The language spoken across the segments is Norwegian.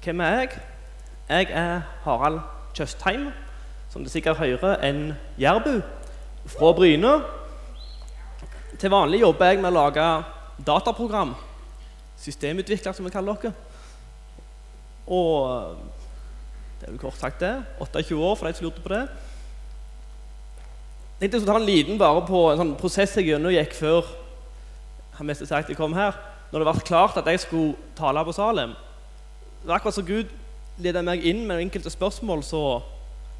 Hvem er jeg? Jeg er Harald Tjøstheim, som du sikkert hører, en jærbu fra Bryne. Til vanlig jobber jeg med å lage dataprogram. Systemutvikler, som vi kaller dere. Og det er vel kort sagt det. 28 år, for de som lurte på det. Jeg tenkte å ta en liten bare på en sånn prosess jeg gjennomgikk før jeg kom her. Når det ble klart at jeg skulle tale på Salem. Var akkurat som Gud leda meg inn med enkelte spørsmål så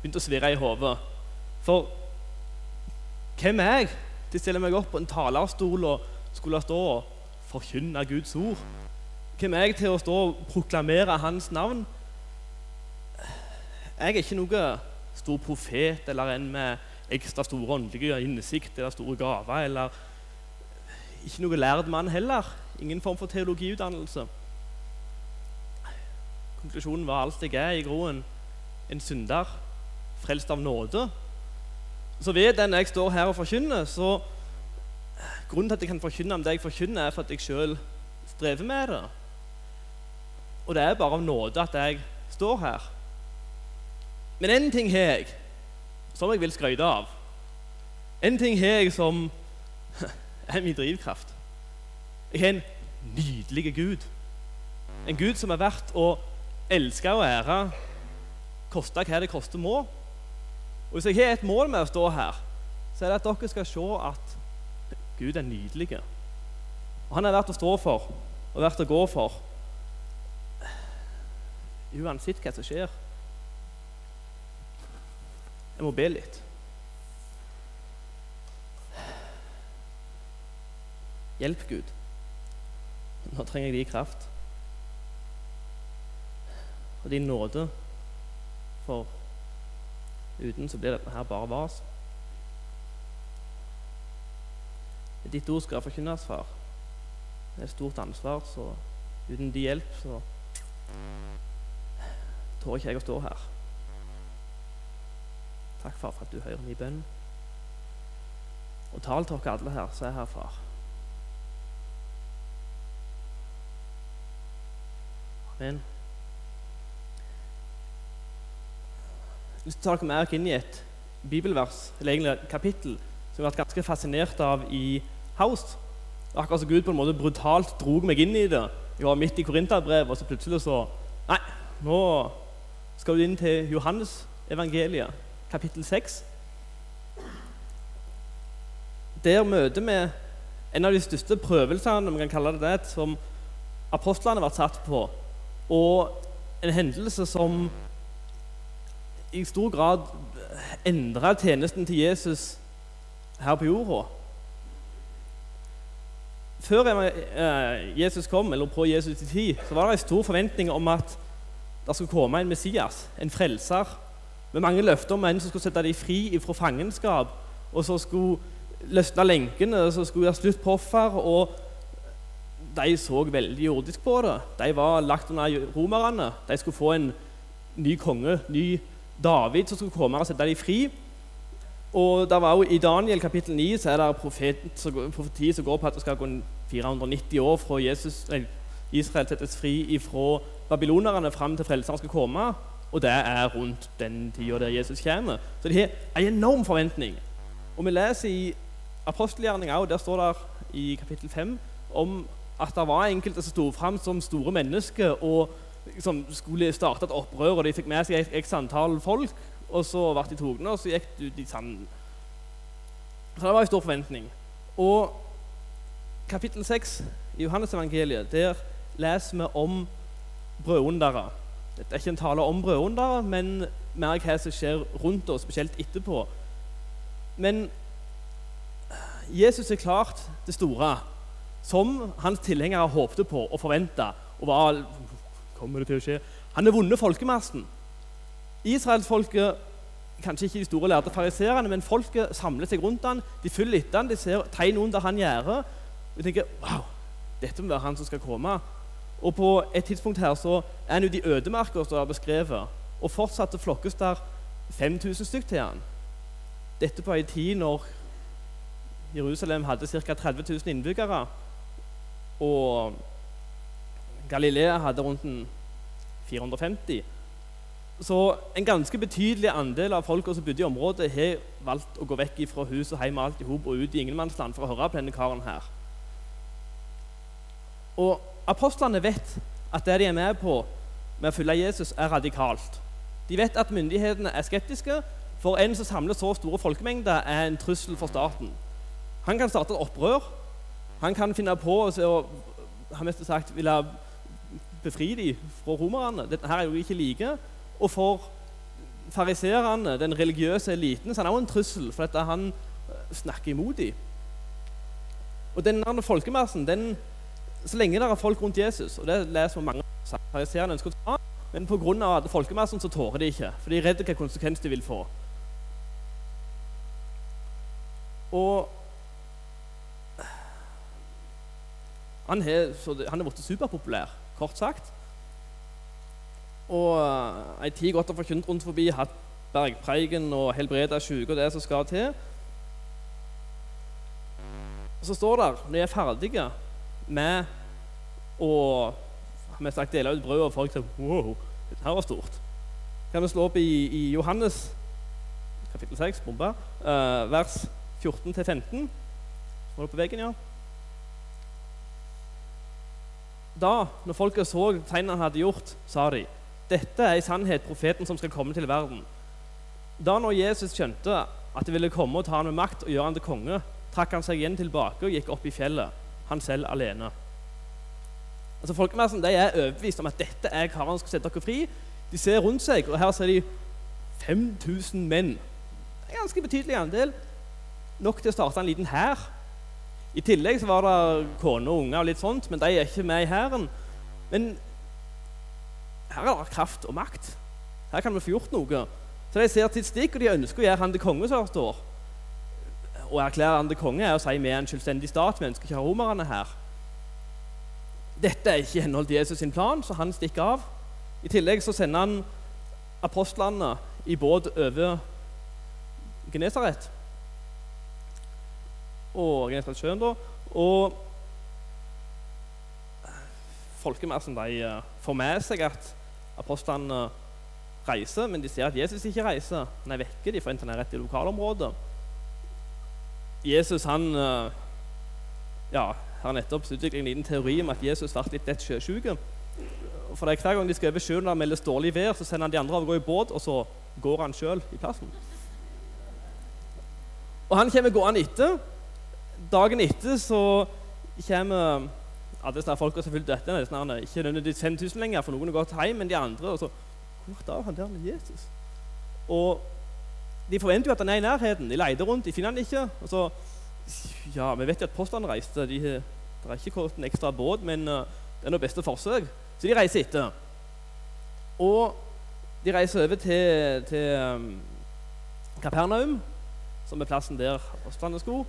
begynte å svirre i hodet. For hvem er jeg til å stille meg opp på en talerstol og skulle stå og forkynne Guds ord? Hvem er jeg til å stå og proklamere Hans navn? Jeg er ikke noe stor profet eller en med ekstra store åndelige innsikt eller store gaver. Eller ikke noe lærd mann heller. Ingen form for teologiutdannelse. Konklusjonen var alt jeg er i groen. En synder, frelst av nåde. Så ved den jeg står her og forkynner, så Grunnen til at jeg kan forkynne om det jeg forkynner, er for at jeg sjøl strever med det. Og det er bare av nåde at jeg står her. Men én ting har jeg som jeg vil skryte av. En ting har jeg som er min drivkraft. Jeg har en nydelig Gud. En Gud som er verdt å elske og ære, koste hva det koste må. Og Hvis jeg har et mål med å stå her, så er det at dere skal se at Gud er nydelig. Og Han er verdt å stå for og verdt å gå for, uansett hva som skjer. Jeg må be litt. Hjelp, Gud. Nå trenger jeg din kraft og din nåde, for uten så blir dette her bare vas. Ditt ord skal forkynnes, far. Det er et stort ansvar, så uten din hjelp så tør ikke jeg å stå her. Takk, far, for at du hører min bønn. Og tal til dere alle her som er her, far. Amen. Jeg du lyst til å ta dere inn i et bibelvers, eller egentlig et kapittel, som jeg har vært ganske fascinert av i House. Akkurat som Gud på en måte brutalt dro meg inn i det. Jeg var midt i Korinterbrevet, og så plutselig så Nei, nå skal du inn til Johannes evangeliet, kapittel 6. Der møter vi en av de største prøvelsene om vi kan kalle det det, som apostlene har vært satt på og en hendelse som i stor grad endra tjenesten til Jesus her på jorda. Før eh, Jesus kom, eller på Jesus' tid, så var det en stor forventning om at det skulle komme en Messias, en frelser, med mange løfter om en som skulle sette dem fri fra fangenskap, og så skulle løsne lenkene, og så skulle gjøre slutt på offer, og de så veldig jordisk på det. De var lagt under romerne. De skulle få en ny konge, ny David, som skulle komme og sette dem fri. Og der var jo I Daniel kapittel 9 så er det profeti som går på at det skal gå 490 år fra Jesus, nei, Israel settes fri fra babylonerne fram til frelseren skal komme. Og det er rundt den tida der Jesus kommer. Så de har en enorm forventning. Og vi leser i apostelgjerninga òg, der står det i kapittel 5 om at det var enkelte som sto fram som store mennesker og liksom skulle starte et opprør, og de fikk med seg x antall folk, og så ble de tatt, og så gikk de ut i sanden. Så det var en stor forventning. Og kapittel 6 i Johannes-evangeliet, der leser vi om brødundere. Det er ikke en tale om brødundere, men mer hva som skjer rundt oss, spesielt etterpå. Men Jesus er klart det store som hans tilhengere håpte på og forventa. Og var, kommer det til å skje? Han har vunnet folkemassen. Israelsfolket, kanskje ikke de store lærde fariserene, men folket samler seg rundt han, De følger etter han, de ser tegn under han gjerde. Vi tenker wow, dette må være han som skal komme. Og på et tidspunkt her så er han ute i ødemarker, som er beskrevet. Og fortsatt flokkes der 5000 stykk til han. Dette på ei tid når Jerusalem hadde ca. 30 000 innbyggere. Og Galilea hadde rundt 450. Så en ganske betydelig andel av folka som bodde i området, har valgt å gå vekk fra hus og hjem og alt i hop og ut i ingenmannsland for å høre på denne karen her. Og apostlene vet at det de er med på med å følge Jesus, er radikalt. De vet at myndighetene er skeptiske, for en som samler så store folkemengder, er en trussel for staten. Han kan starte et opprør. Han kan finne på å har mest sagt ville befri dem fra romerne. Dette er jo ikke like. Og for fariserene, den religiøse eliten, så er han også en trussel, for dette han eh, snakker imot dem. Og denne folkemassen, den, så lenge det er folk rundt Jesus, og det leser vi mange fariserene ønsker å ta, men pga. folkemassen så tårer de ikke, for de er redde hva konsekvens de vil få. Og han, er blitt superpopulær, kort sagt. Og uh, ei tid godt og forkynt rundt forbi, hatt bergpreiken og helbreda syke og det som skal til. Og så står det når de er ferdige med å vi sagt, dele ut brød, og folk sier wow, dette her var stort. Kan vi slå opp i, i Johannes kapittel 6, bomba, uh, vers 14-15? Står det på veggen, ja? Da, når folket så tegnene han hadde gjort, sa de dette er i sannhet profeten som skal komme til verden. Da når Jesus skjønte at det ville komme og ta ham med makt og gjøre ham til konge, trakk han seg igjen tilbake og gikk opp i fjellet, han selv alene. Altså Folkemassen de er overbevist om at dette er karen som skal sette dere fri. De ser rundt seg, og her ser de 5000 menn. Det er ganske betydelig andel. Nok til å starte en liten hær. I tillegg så var det kone og unger og litt sånt, men de er ikke med i hæren. Men her er det kraft og makt. Her kan vi få gjort noe. Så de ser til stikk, og de ønsker å gjøre han til konge. det står. Å erklære han til konge er å si vi er en selvstendig stat. Vi ønsker ikke ha romerne her. Dette er ikke i henhold til Jesus sin plan, så han stikker av. I tillegg så sender han apostlene i båt over Genesaret. Og Genesaretsjøen, da. Og folkemassen de eh, får med seg at apostlene reiser, men de ser at Jesus ikke reiser. Han er vekke, de får internere rett i lokalområdet. Jesus han eh, ja, har nettopp utviklet en liten teori om at Jesus ble litt lett sjøsjuk. For det er Hver gang de skal over sjøen og det meldes dårlig vær, så sender han de andre av gårde gå i båt, og så går han sjøl i plassen. Og han kommer gående etter. Dagen etter så kommer ja, det er folk som har fulgt dette, det er ikke nødvendigvis 5000 lenger, for noen har gått hjem, men de andre og så, Hvor er han der med Jesus? Og de forventer jo at han er i nærheten. De leter rundt, de finner han ikke. og så ja, vi vet jo at postene reiste. De, det er ikke kommet en ekstra båt, men uh, det er noe beste forsøk. Så de reiser etter. Og de reiser over til, til um, Kapernaum, som er plassen der apostlene skulle,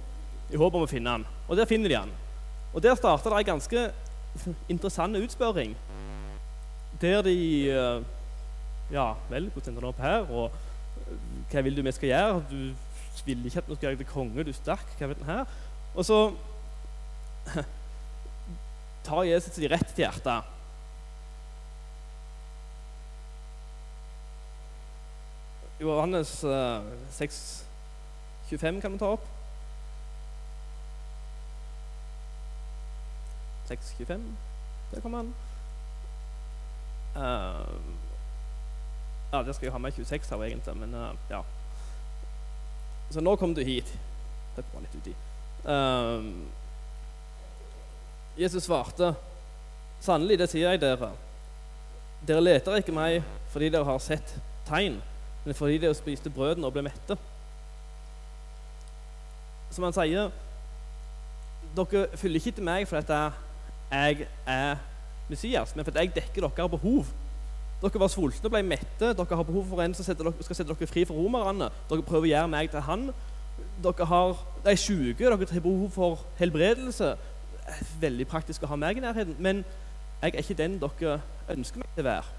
i håp om å finne han. Og der finner de han. Og der starter det en ganske interessant utspørring. Der de uh, Ja, vel, hvordan ender det opp her? Og uh, hva vil du vi skal gjøre? Du vil ikke at nå skal deg til konge, du sterk. hva vet du her? Og så tar Jesus de rett til hjertet. Johannes uh, 6, 25 kan vi ta opp. 6.25. Der kommer han. Uh, ja, det skal jeg ha med 26 her, egentlig, men uh, ja. Så nå kom du hit. Dette var litt uti. Uh, Jesus svarte, 'Sannelig, det sier jeg dere.' Dere leter ikke meg fordi dere har sett tegn, men fordi dere spiste brødene og ble mette. Som han sier, dere fyller ikke til meg fordi jeg er Messias, men fordi jeg dekker deres behov. Dere var sultne og ble mette. Dere har behov for en som dere, skal sette dere fri for romerne. Dere prøver å gjøre meg til han. Dere har, er syke, dere har behov for helbredelse. Veldig praktisk å ha meg i nærheten, men jeg er ikke den dere ønsker meg til å være.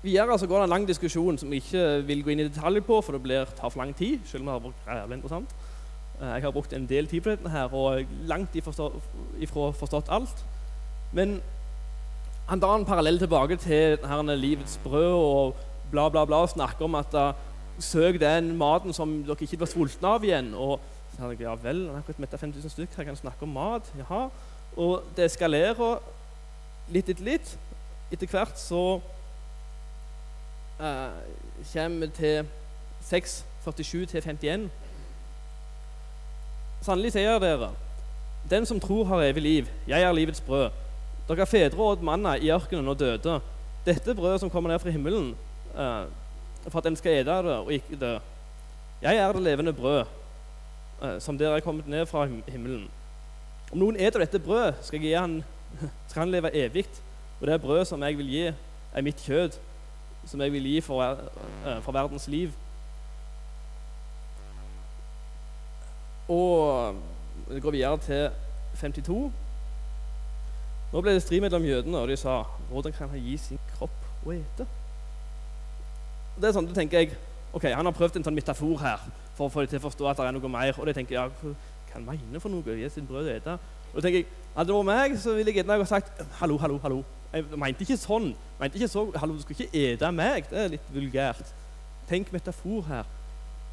Videre så går det en lang diskusjon som vi ikke vil gå inn i detalj på, for det blir, tar for lang tid. selv om det har vært interessant. Eh, jeg har brukt en del tid på dette her, og langt ifra forstått alt. Men Han drar en parallell tilbake til denne livets brød og bla, bla, bla, og snakker om at uh, søk den maten som dere ikke var sultne av igjen. Og så hadde jeg, ja vel, han har akkurat metta 5000 stykker, her kan snakke om mat. jaha. Og det eskalerer litt etter litt. Etter hvert så uh, kommer vi til 6.47 til 51. Sannelig sier dere, den som tror har evig liv. Jeg er livets brød. Dere fedre åt manna i ørkenen og døde. Dette brødet som kommer ned fra himmelen, uh, for at en skal ete det og ikke dø. Jeg er det levende brød, uh, som dere er kommet ned fra himmelen. Om noen eter dette brødet, skal, han, skal han leve evig. Og det brødet som jeg vil gi, er mitt kjød, som jeg vil gi for, uh, for verdens liv. Og det går videre til 52. Nå ble det strid mellom jødene, og de sa hvordan kan han gi sin kropp å ete? Det er sånn, da tenker jeg, ok, Han har prøvd en sånn metafor her for å få dem til å forstå at det er noe mer. Og de tenker ja, hva han mener for noe? Gi sin brød å ete? Og da tenker jeg, Hadde det vært meg, så ville jeg gjerne sagt hallo, hallo, hallo. Jeg mente ikke sånn. Jeg mente ikke så, hallo, Du skal ikke ete meg. Det er litt vulgært. Tenk metafor her.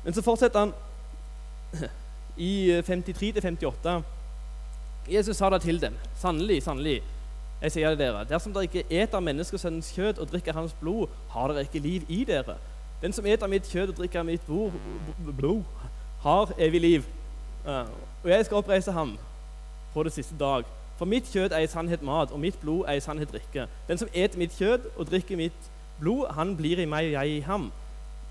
Men så fortsetter han i 53-58. Jesus sa det til dem. Sannelig, sannelig, jeg sier det dere. Dersom dere ikke eter menneskesønnens kjøtt og drikker hans blod, har dere ikke liv i dere. Den som eter mitt kjøtt og drikker mitt blod, har evig liv. Og jeg skal oppreise ham på det siste dag. For mitt kjøtt er i sannhet mat, og mitt blod er i sannhet drikke. Den som eter mitt kjøtt og drikker mitt blod, han blir i meg og jeg i ham.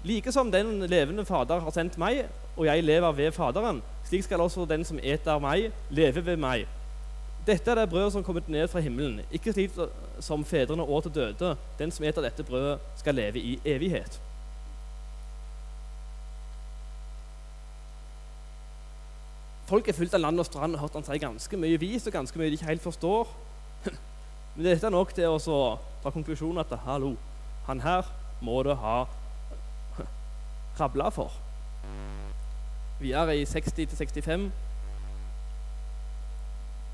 Like som den levende Fader har sendt meg, og jeg lever ved Faderen, slik skal også den som eter meg, leve ved meg. Dette er det brødet som kommet ned fra himmelen, ikke slik som fedrene åt og døde. Den som eter dette brødet, skal leve i evighet. Folk er fullt av land og strand og hørt han si ganske mye vis og ganske mye de ikke helt forstår. Men dette er nok til å ta konklusjonen at hallo, han her må du ha rabla for. Videre i 60-65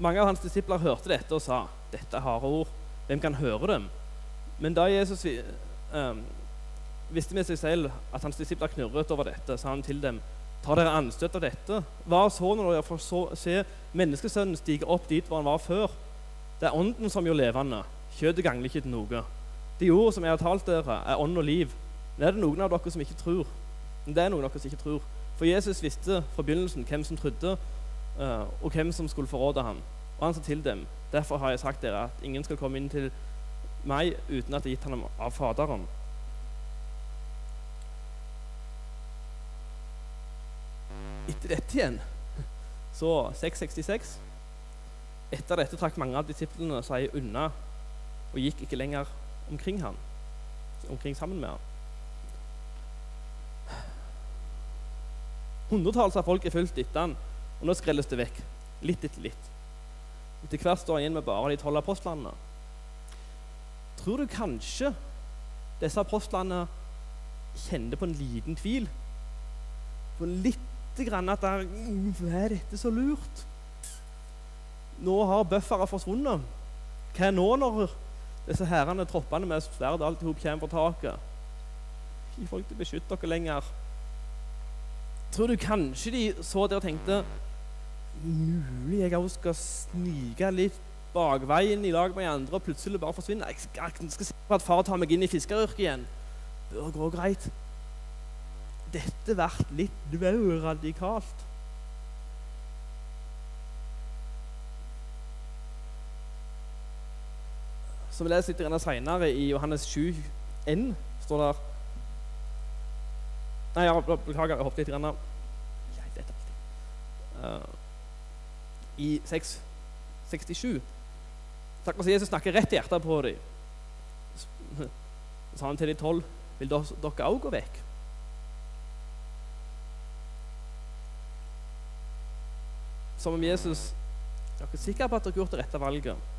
Mange av hans disipler hørte dette og sa dette er harde ord. Hvem kan høre dem? Men da Jesus eh, visste med seg selv at hans disipler knurret over dette, sa han til dem Tar dere anstøt av dette? Hva så når dere får se menneskesønnen stige opp dit hvor han var før? Det er ånden som gjør levende. Kjøttet gagner ikke til noe. De ord som jeg har talt dere, er ånd og liv. Men er det noen av dere som ikke tror? Det er noen av dere som ikke tror. For Jesus visste fra begynnelsen hvem som trodde, uh, og hvem som skulle forråde ham. Og han sa til dem, derfor har jeg sagt dere at ingen skal komme inn til meg uten at det er gitt ham av Faderen. Etter dette igjen, så 666 Etter dette trakk mange av disiplene seg unna og gikk ikke lenger omkring han, omkring sammen med ham. Hundretalls av folk er fulgt etter han, og nå skrelles det vekk. Litt etter litt. Etter hvert står han igjen med bare de tolv apostlene. Tror du kanskje disse apostlene kjente på en liten tvil? På litt grann at der, Er dette så lurt? Nå har buffere forsvunnet. Hva er nå når disse herrene troppene med sverd alt i hop kommer på taket? Ikke folk til å beskytte dere lenger. Tror du kanskje de så det og tenkte Mulig jeg òg skal snike litt bakveien i lag med de andre og plutselig bare forsvinne? Jeg skal, jeg skal se på at far tar meg inn i fiskeryrket igjen. Bør gå greit. Dette blir litt vel radikalt. Som vi leser litt senere, i Johannes 7, N, står der Nei, jeg beklager, jeg hoppet litt. Grann. Ja, dette uh, I 6, 67 at Jesus snakker rett i hjertet på dem. Så sa han til de tolv Vil dere òg gå vekk? Som om Jesus Er dere sikre på at dere har gjort det rette valget?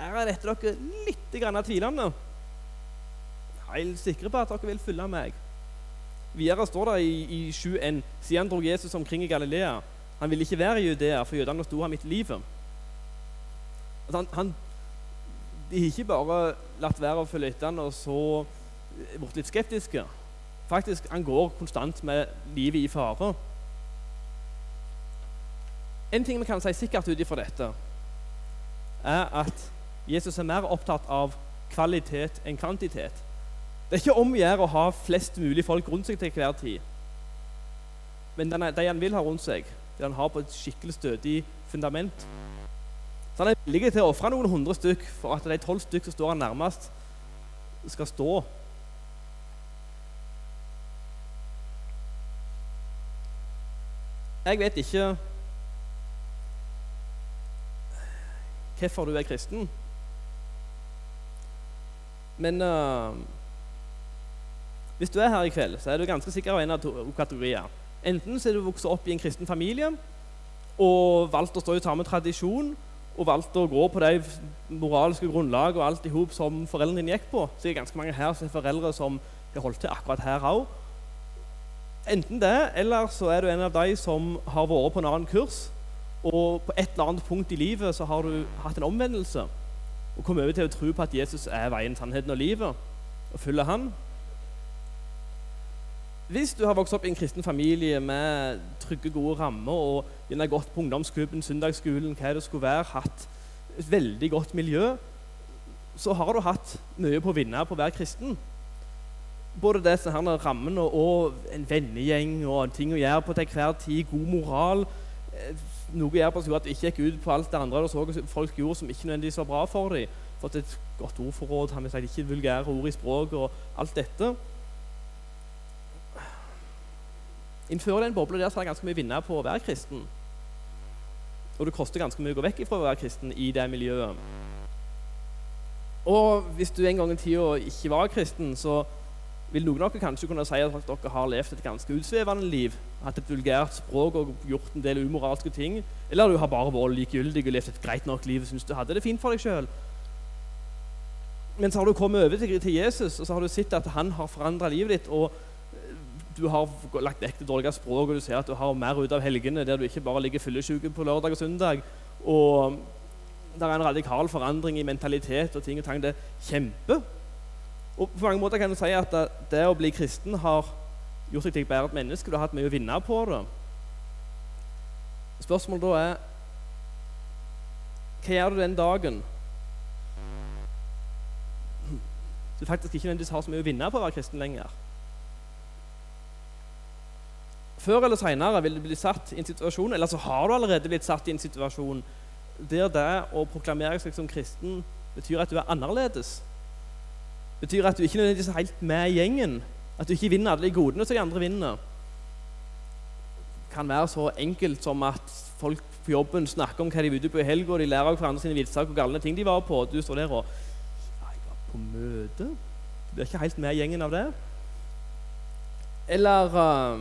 Er dette dere litt tvilende? Helt sikre på at dere vil følge meg? Videre står det i, i 7.1.: Siden dro Jesus omkring i Galilea. Han ville ikke være i Judea, for jødene sto ham i livet. Altså han, han de har ikke bare latt være å følge etter og så blitt litt skeptiske. Faktisk, Han går konstant med livet i fare. En ting vi kan si sikkert ut ifra dette, er at Jesus er mer opptatt av kvalitet enn kvantitet. Det er ikke om å gjøre å ha flest mulig folk rundt seg til hver tid. Men de han vil ha rundt seg, det han har på et skikkelig stødig fundament. Så han er villig til å ofre noen hundre stykk for at de tolv stykk som står han nærmest, skal stå. Jeg vet ikke hvorfor du er kristen. Men uh, hvis du er her i kveld, så er du ganske sikker av en av to kategorier. Enten så er du vokst opp i en kristen familie og valgt å stå i samme tradisjon og valgt å gå på de moralske grunnlag og alt i hop som foreldrene dine gikk på. Så det er ganske mange her som er foreldre som har holdt til akkurat her òg. Enten det, eller så er du en av de som har vært på en annen kurs og på et eller annet punkt i livet så har du hatt en omvendelse og kommet over til å tro på at Jesus er veien, sannheten og livet, og følger Han. Hvis du har vokst opp i en kristen familie med trygge, gode rammer og gjerne gått på ungdomsklubben, søndagsskolen, hva det skulle være, hatt et veldig godt miljø, så har du hatt mye på å vinne på å være kristen. Både det som her rammene og en vennegjeng og ting å gjøre på til hver tid, god moral, eh, noe gjør på at du ikke gikk ut på alt det andre du så folk gjorde som ikke nødvendigvis var bra for dem. Fått et godt ordforråd, har vi sagt, ikke vulgære ord i språket og alt dette. Innenfor den bobla der så er det ganske mye å vinne på å være kristen. Og det koster ganske mye å gå vekk fra å være kristen i det miljøet. Og hvis du en gang i tida ikke var kristen, så vil noen av dere kanskje kunne si at dere har levd et ganske utsvevende liv, hatt et vulgært språk og gjort en del umoralske ting, eller du har bare vært likegyldig og levd et greit nok liv og syns du hadde det fint for deg sjøl. Men så har du kommet over til, Jesus, og så har du sett at han har forandra livet ditt. og du har lagt vekk det dårlige språket, og du ser at du har mer ut av helgene der du ikke bare ligger fyllesyk på lørdag og søndag. Og det er en radikal forandring i mentalitet og ting og tang. Det er kjempe. Og på mange måter kan du si at det å bli kristen har gjort deg til et bedre menneske. Du har hatt mye å vinne på det. Spørsmålet da er Hva gjør du den dagen du faktisk ikke nødvendigvis har så mye å vinne på å være kristen lenger? Før eller seinere vil du bli satt i en situasjon, eller så har du allerede blitt satt i en situasjon der det å proklamere seg som kristen betyr at du er annerledes betyr at du ikke nødvendigvis er helt med i gjengen. At du ikke vinner alle de godene som de andre vinner. Det kan være så enkelt som at folk på jobben snakker om hva de var ute på i helga, de lærer hverandre sine vitser hvor galne ting de var på. Du står der og 'Jeg var på møte.' Du blir ikke helt med i gjengen av det. Eller uh,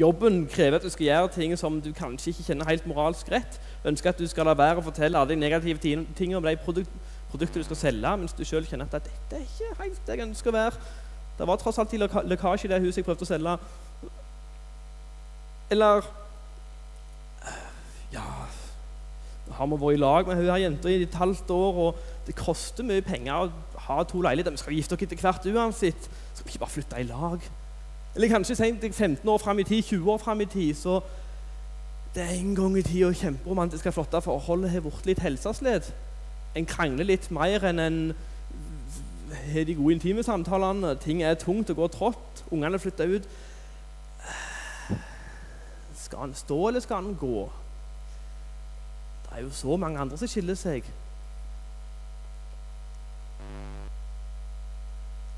Jobben krever at du skal gjøre ting som du kanskje ikke kjenner helt moralsk rett. Ønsker at du skal la være å fortelle alle de negative tingene om de produktene du skal selge, mens du sjøl kjenner at dette er ikke helt det jeg ønsker å være. Det var tross alt lekkasje i det huset jeg prøvde å selge. Eller Ja Nå har vi vært i lag med hun her jenta i et halvt år, og det koster mye penger å ha to leiligheter. Vi skal gifte oss etter hvert uansett. Skal vi ikke bare flytte i lag? Eller kanskje sent 15 år fram i tid, 20 år fram i tid, så det er en gang i tida kjemperomantiske, flotte forholdet har blitt litt helsesled en krangler litt mer enn en har de gode intime samtalene. Ting er tungt og går trått. Ungene flytter ut. Skal han stå, eller skal han gå? Det er jo så mange andre som skiller seg.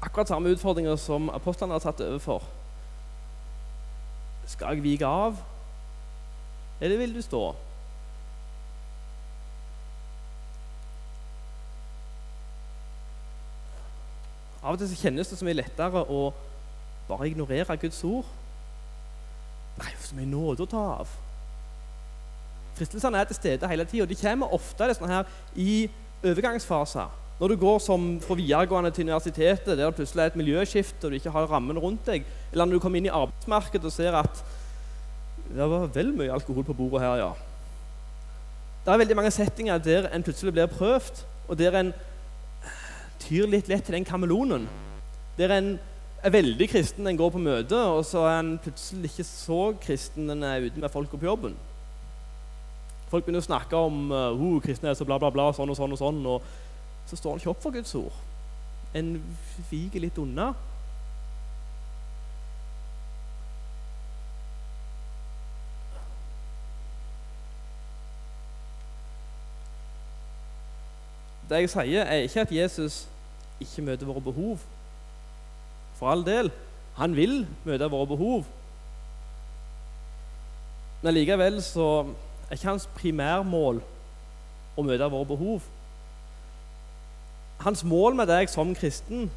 Akkurat samme utfordringer som apostlene har tatt overfor. Skal jeg vike av, eller vil du stå? Av og til så kjennes det så mye lettere å bare ignorere Guds ord. Det jo så mye nåde å ta av. Fristelsene er til stede hele tida. De kommer ofte sånn her, i overgangsfaser. Når du går som fra videregående til universitetet, der det plutselig er et miljøskifte og du ikke har rammen rundt deg, eller når du kommer inn i arbeidsmarkedet og ser at det var vel mye alkohol på bordet her, ja. Det er veldig mange settinger der en plutselig blir prøvd og der en tyr litt lett til den kamelonen. Der en er veldig kristen, en går på møte, og så er en plutselig ikke så kristen en er ute med folk på jobben. Folk begynner å snakke om uh, kristne er så bla, bla, bla, sånn og sånn og sånn, og så står en ikke opp for Guds ord. En viker litt unna. Det jeg sier, er ikke at Jesus ikke møter våre behov. For all del. Han vil møte våre behov. Men likevel så er ikke hans primærmål å møte våre behov. Hans mål med deg som kristen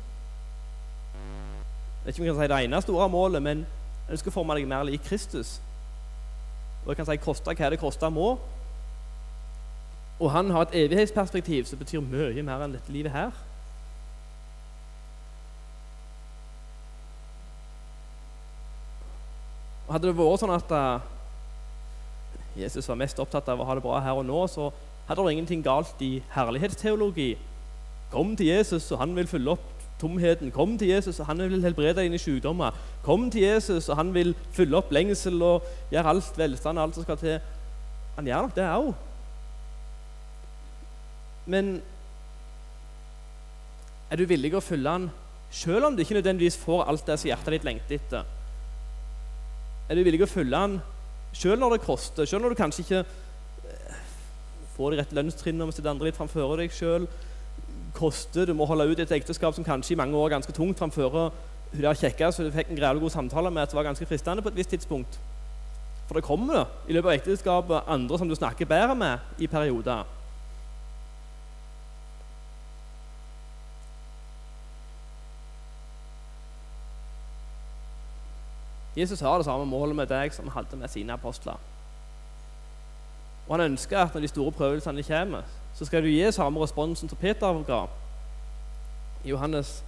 Jeg vet ikke om jeg kan si det ene store målet, men jeg ønsker å forme deg mer lik Kristus. Og jeg kan si koste hva det koste må. Og han har et evighetsperspektiv som betyr mye mer enn dette livet her. Hadde det vært sånn at uh, Jesus var mest opptatt av å ha det bra her og nå, så hadde det ingenting galt i herlighetsteologi. Kom til Jesus, og han vil fylle opp tomheten. Kom til Jesus, og han vil helbrede dine sykdommer. Kom til Jesus, og han vil fylle opp lengsel og gjøre alt velstand og alt som skal til. Han gjør nok det òg. Men er du villig å følge han selv om du ikke nødvendigvis får alt det som hjertet ditt lengter etter? Er du villig å følge han selv når det koster, selv når du kanskje ikke eh, får de rette lønnstrinnene, sitter andre litt framfor deg selv? Koster, Du må holde ut et ekteskap som kanskje i mange år er ganske tungt framfor hun der kjekka så du fikk en grevlig god samtale med at det var ganske fristende på et visst tidspunkt. For det kommer i løpet av ekteskapet andre som du snakker bedre med i perioder. Jesus har det samme målet med deg som han hadde med sine apostler. Og Han ønsker at når de store prøvelsene kommer, så skal du gi samme responsen som Peter ga. I Johannes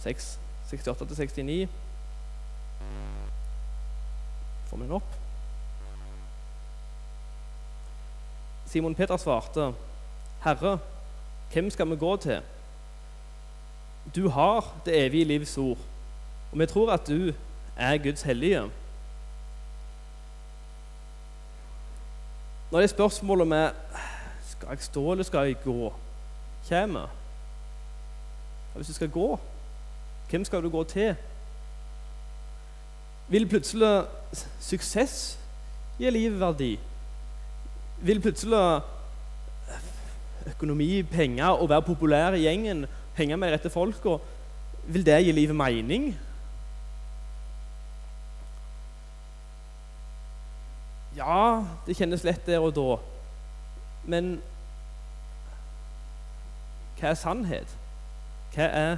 6, 68-69 Får vi den opp? Simon Peter svarte, 'Herre, hvem skal vi gå til?' Du har det evige livs ord, og vi tror at du er Guds hellige. Når det er spørsmålet med skal jeg stå eller skal jeg gå, kommer Hvis du skal gå, hvem skal du gå til? Vil plutselig suksess gi livet verdi? Vil plutselig økonomi, penger å være populær i gjengen, henge med de rette folka, vil det gi livet mening? Ja, det kjennes lett der og da. Men hva er sannhet? Hva er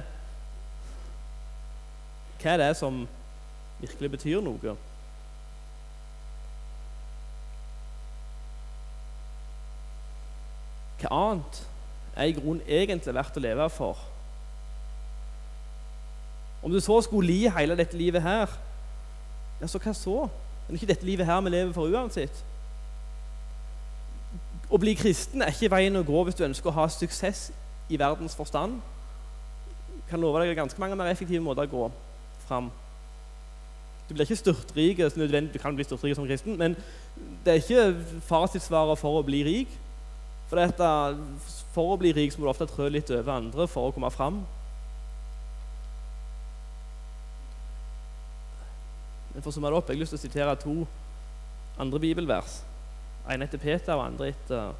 Hva er det som virkelig betyr noe? Hva annet er i grunnen egentlig verdt å leve for? Om du så skulle li hele dette livet her, ja, så hva så? Det er ikke dette livet her vi lever for uansett. Å bli kristen er ikke veien å gå hvis du ønsker å ha suksess i verdens forstand. Kan love deg ganske mange mer effektive måter å gå fram. Du blir ikke styrtrik, du kan bli styrtrik som kristen, men det er ikke fasitsvaret for å bli rik. For, dette, for å bli rik så må du ofte trø litt over andre for å komme fram. Men for å summe det opp, jeg har lyst til å sitere to andre bibelvers. En etter Peter og andre etter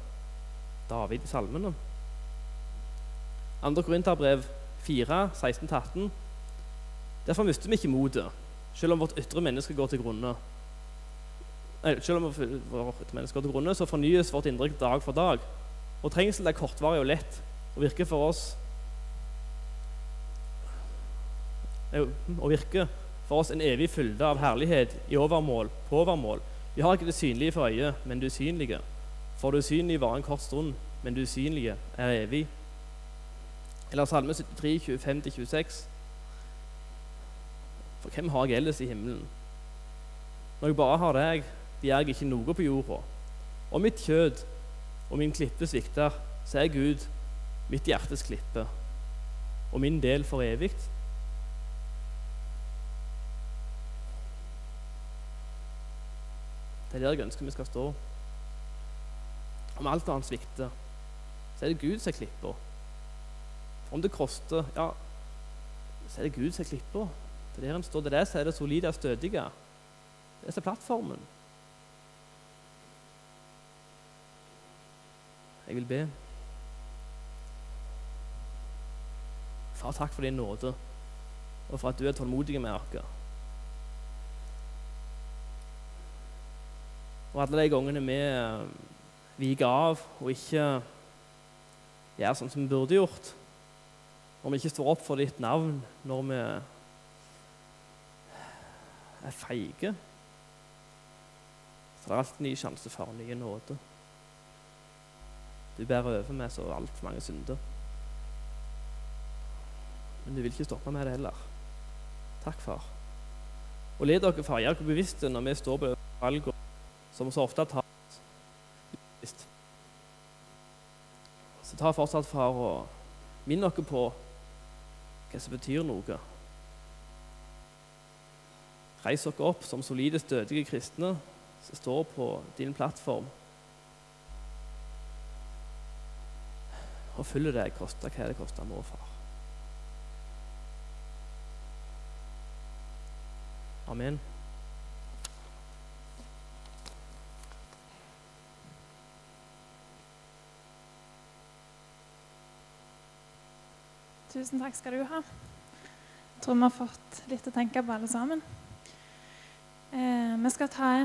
David i salmene. Andre Korinterbrev 4, 16-18. Derfor mister vi ikke motet, selv om vårt ytre menneske går til grunne. Nei, selv om vårt ytre menneske går til grunne, så fornyes vårt indre dag for dag. Og trengsel er kortvarig og lett og virker for oss og virker for oss en evig fylde av herlighet i overmål på overmål. Vi har ikke det synlige for øyet, men det usynlige. For det usynlige varer en kort stund, men det usynlige er evig. Eller Salme 73, 25-26. For hvem har jeg ellers i himmelen? Når jeg bare har deg, blir jeg ikke noe på jorda. Og mitt kjød og min klippe svikter, så er Gud mitt hjertes klippe, og min del for evig. Det er der jeg ønsker vi skal stå. Om alt annet svikter, så er det Gud som er klippa. Om det koster, ja, så er det Gud som er. Det er der en står. Det er det som er det solide og stødige. Det er som plattformen. Jeg vil be. Far, takk for din nåde, og for at du er tålmodig med oss. Og alle de gangene vi eh, viker av og ikke gjør sånn som vi burde gjort, når vi ikke står opp for ditt navn, når vi er feige, så det er alltid ny sjanse for nye nåde. Du bærer over med så altfor mange synder. Men du vil ikke stoppe med det heller. Takk, far. Og led dere, far, gjør dere bevisste når vi står på valgene som så ofte tar bevisst. Så ta fortsatt, far, og minn dere på hva som betyr noe. Reis dere opp som solide, stødige kristne som står på din plattform. Og følger det koste hva det koster nå, far. Amen. Tusen takk skal du ha. Jeg tror vi har fått litt å tenke på, alle sammen. Eh, vi skal ta en